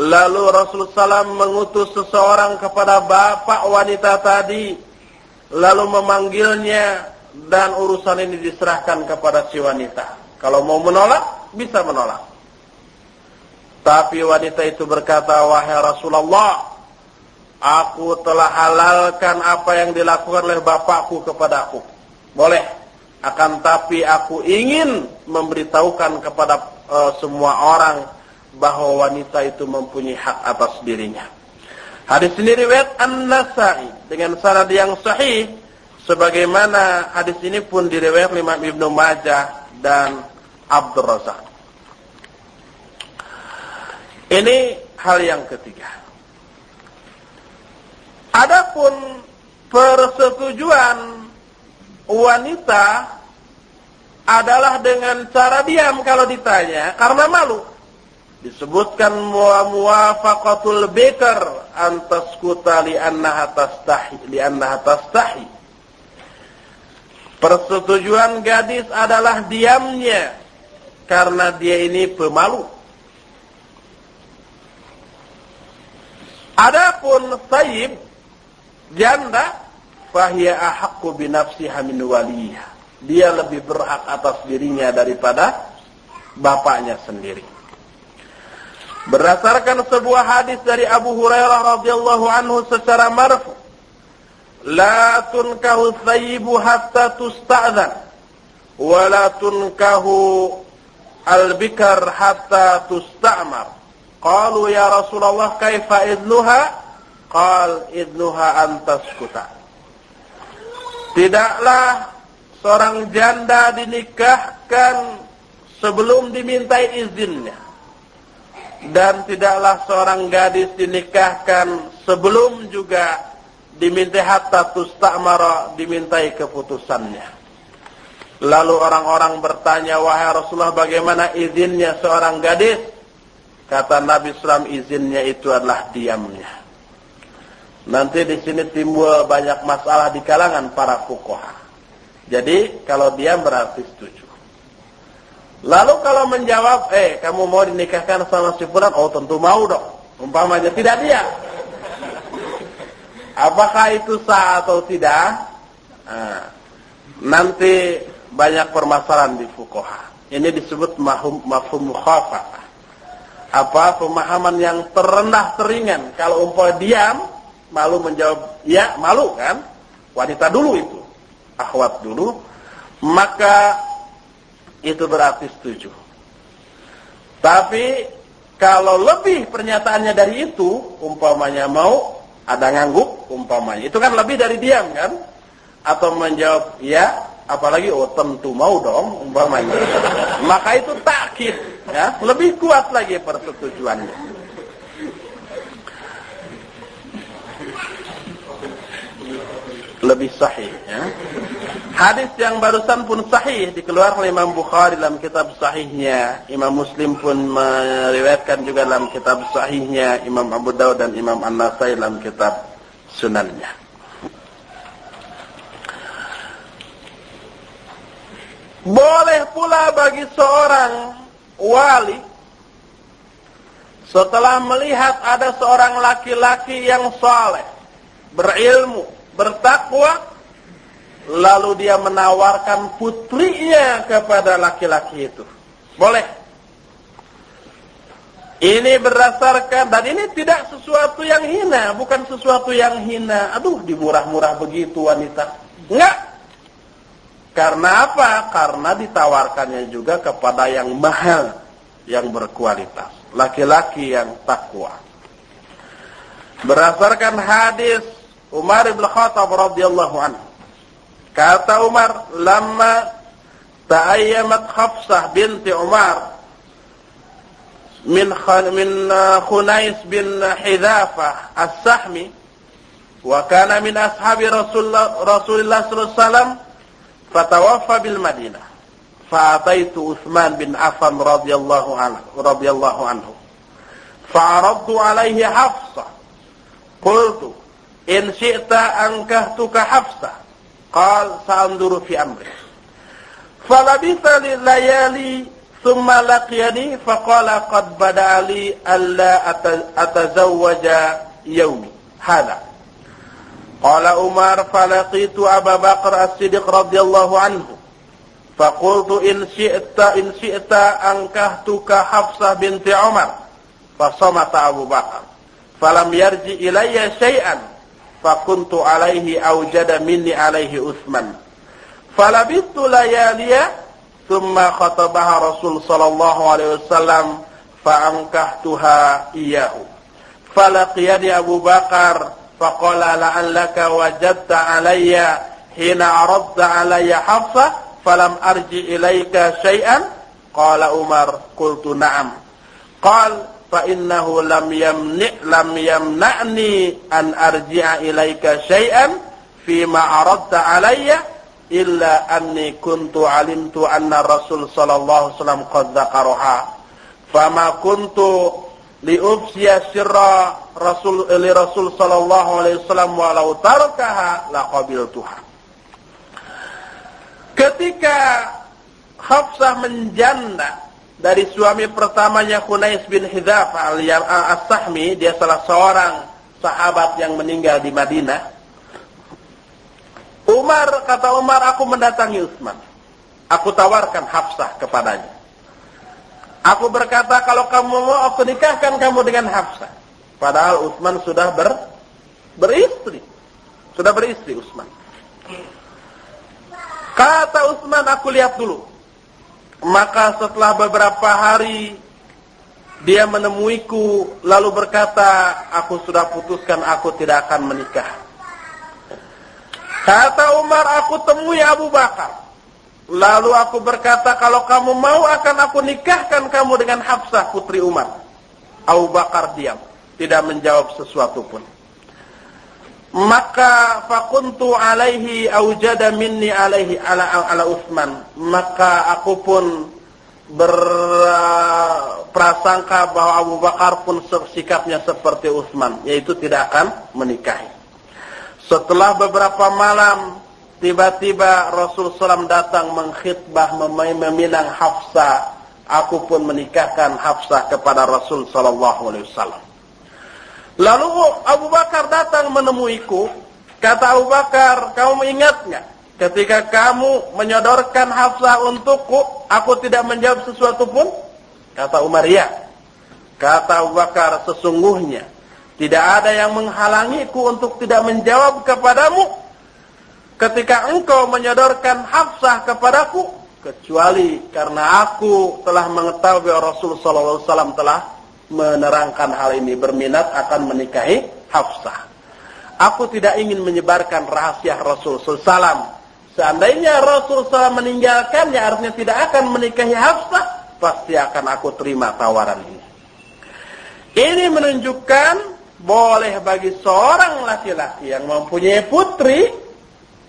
A: Lalu Rasul Sallam mengutus seseorang kepada bapak wanita tadi, lalu memanggilnya dan urusan ini diserahkan kepada si wanita. Kalau mau menolak, bisa menolak. Tapi wanita itu berkata, wahai Rasulullah, Aku telah halalkan apa yang dilakukan oleh bapakku kepadaku. Boleh. Akan tapi aku ingin memberitahukan kepada uh, semua orang bahwa wanita itu mempunyai hak atas dirinya. Hadis ini riwayat An-Nasai dengan sanad yang sahih sebagaimana hadis ini pun diriwayat oleh Imam Ibnu Majah dan Abdul Razak. Ini hal yang ketiga. Adapun persetujuan wanita adalah dengan cara diam kalau ditanya karena malu. Disebutkan muwafaqatul bikr antas kuta li annaha tastahi li tastahi. Persetujuan gadis adalah diamnya karena dia ini pemalu. Adapun sayyib janda fahiya ahaqqu bi nafsiha min waliha. Dia lebih berhak atas dirinya daripada bapaknya sendiri. Berdasarkan sebuah hadis dari Abu Hurairah radhiyallahu anhu secara marfu, la tunkahu thayyibu hatta tusta'dzan wa la tunkahu al-bikar hatta tusta'mar. Qalu ya Rasulullah kaifa idnuha? Qal idnuha antas kuta. Tidaklah seorang janda dinikahkan sebelum dimintai izinnya. Dan tidaklah seorang gadis dinikahkan sebelum juga dimintai hatta tustamara dimintai keputusannya. Lalu orang-orang bertanya, wahai Rasulullah bagaimana izinnya seorang gadis? Kata Nabi Islam izinnya itu adalah diamnya. Nanti di sini timbul banyak masalah di kalangan para fuqaha. Jadi kalau diam berarti setuju. Lalu kalau menjawab, eh kamu mau dinikahkan sama si Fulan? Oh tentu mau dong. Umpamanya tidak dia. Apakah itu sah atau tidak? Nah, nanti banyak permasalahan di fuqaha. Ini disebut mafhum mafhum mukhafah. Apa pemahaman yang terendah teringan kalau umpama diam malu menjawab ya malu kan? Wanita dulu itu. Akhwat dulu. Maka itu berarti setuju. Tapi kalau lebih pernyataannya dari itu umpamanya mau ada ngangguk umpamanya. Itu kan lebih dari diam kan? Atau menjawab ya apalagi oh tentu mau dong umpamanya. Maka itu takkit ya? Lebih kuat lagi persetujuannya lebih sahih ya. Hadis yang barusan pun sahih dikeluarkan oleh Imam Bukhari dalam kitab sahihnya. Imam Muslim pun meriwayatkan juga dalam kitab sahihnya. Imam Abu Dawud dan Imam An-Nasai dalam kitab sunannya. Boleh pula bagi seorang wali setelah melihat ada seorang laki-laki yang saleh, berilmu, bertakwa lalu dia menawarkan putrinya kepada laki-laki itu. Boleh. Ini berdasarkan dan ini tidak sesuatu yang hina, bukan sesuatu yang hina. Aduh, dimurah-murah begitu wanita. Enggak. Karena apa? Karena ditawarkannya juga kepada yang mahal, yang berkualitas. Laki-laki yang takwa. Berdasarkan hadis Umar bin Khattab radhiyallahu anhu. Kata Umar, "Lamma ta'ayyamat Hafsah binti Umar min min uh, Khunais bin Hidhafah As-Sahmi wa kana min ashabi Rasulullah Rasulullah sallallahu alaihi wasallam fatawaffa bil Madinah. Fa'ataitu Uthman bin Affan radhiyallahu anhu radhiyallahu anhu. Fa'aradtu alaihi Hafsah. Qultu in syi'ta ankahtuka hafsa, Qal sa'anduru fi amri. Falabitha layali summa laqiyani faqala qad bada'ali alla atazawwaja yawmi. Hala. Qala Umar falaqitu Abu Bakar As-Siddiq radhiyallahu anhu. Faqultu in syi'ta in syi'ta ankahtuka Hafsa binti Umar. Fasamata Abu Bakar. Falam yarji ilayya syai'an fakuntu alaihi awjada minni alaihi Utsman falabistu layaliya thumma khatabaha Rasul sallallahu alaihi wasallam fa'ankahtuha iyahu falaqiyani Abu Bakar faqala la'allaka wajadta alayya hina aradta alayya Hafsah falam arji ilaika syai'an qala Umar qultu na'am qala fa innahu lam yamni lam yamna'ni an arji'a ilaika syai'an fi ma aradta alayya illa anni kuntu alimtu anna Rasul sallallahu alaihi wasallam qad dzakaraha fama kuntu liufsiya sirra Rasul li Rasul sallallahu alaihi wasallam walau tarkaha laqabiltuha ketika Hafsah menjanda dari suami pertamanya Hunais bin Hidhaf al-Sahmi, dia salah seorang sahabat yang meninggal di Madinah. Umar, kata Umar, aku mendatangi Utsman. Aku tawarkan Hafsah kepadanya. Aku berkata, kalau kamu mau, aku nikahkan kamu dengan Hafsah. Padahal Utsman sudah ber, beristri. Sudah beristri Utsman. Kata Utsman, aku lihat dulu. Maka setelah beberapa hari dia menemuiku lalu berkata, aku sudah putuskan aku tidak akan menikah. Kata Umar, aku temui Abu Bakar. Lalu aku berkata, kalau kamu mau akan aku nikahkan kamu dengan Hafsah putri Umar. Abu Bakar diam, tidak menjawab sesuatu pun maka fakuntu alaihi aujada minni alaihi ala ala Utsman. Maka aku pun berprasangka bahwa Abu Bakar pun sikapnya seperti Utsman yaitu tidak akan menikahi. Setelah beberapa malam tiba-tiba Rasul SAW datang mengkhitbah meminang Hafsah aku pun menikahkan Hafsah kepada Rasul sallallahu alaihi wasallam Lalu Abu Bakar datang menemuiku. Kata Abu Bakar, kamu ingat nggak? Ketika kamu menyodorkan Hafsah untukku, aku tidak menjawab sesuatu pun? Kata Umar, ya. Kata Abu Bakar, sesungguhnya tidak ada yang menghalangiku untuk tidak menjawab kepadamu ketika engkau menyodorkan Hafsah kepadaku kecuali karena aku telah mengetahui Rasul sallallahu alaihi wasallam telah menerangkan hal ini berminat akan menikahi Hafsah. Aku tidak ingin menyebarkan rahasia Rasul SAW. Seandainya Rasul SAW meninggalkannya artinya tidak akan menikahi Hafsah, pasti akan aku terima tawaran ini. Ini menunjukkan boleh bagi seorang laki-laki yang mempunyai putri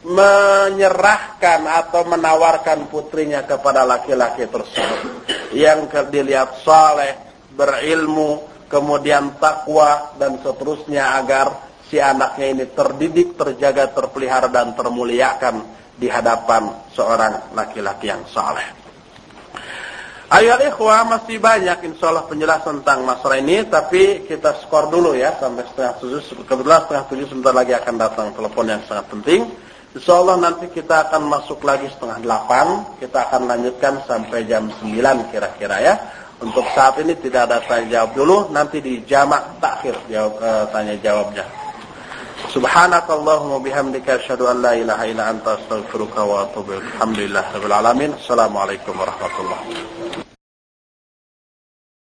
A: menyerahkan atau menawarkan putrinya kepada laki-laki tersebut yang dilihat saleh, berilmu, kemudian takwa dan seterusnya agar si anaknya ini terdidik, terjaga, terpelihara dan termuliakan di hadapan seorang laki-laki yang saleh. Ayo ikhwah masih banyak insya Allah penjelasan tentang masalah ini tapi kita skor dulu ya sampai setengah tujuh kebetulan setengah tujuh sebentar lagi akan datang telepon yang sangat penting Insya Allah nanti kita akan masuk lagi setengah delapan kita akan lanjutkan sampai jam sembilan kira-kira ya untuk saat ini tidak ada tanya jawab dulu, nanti di jamak takhir jawab uh, tanya jawabnya. Subhanakallahumma bihamdika asyhadu an la ilaha illa anta astaghfiruka wa atubu ilaik. Alhamdulillahirabbil alamin. Assalamualaikum warahmatullahi wabarakatuh.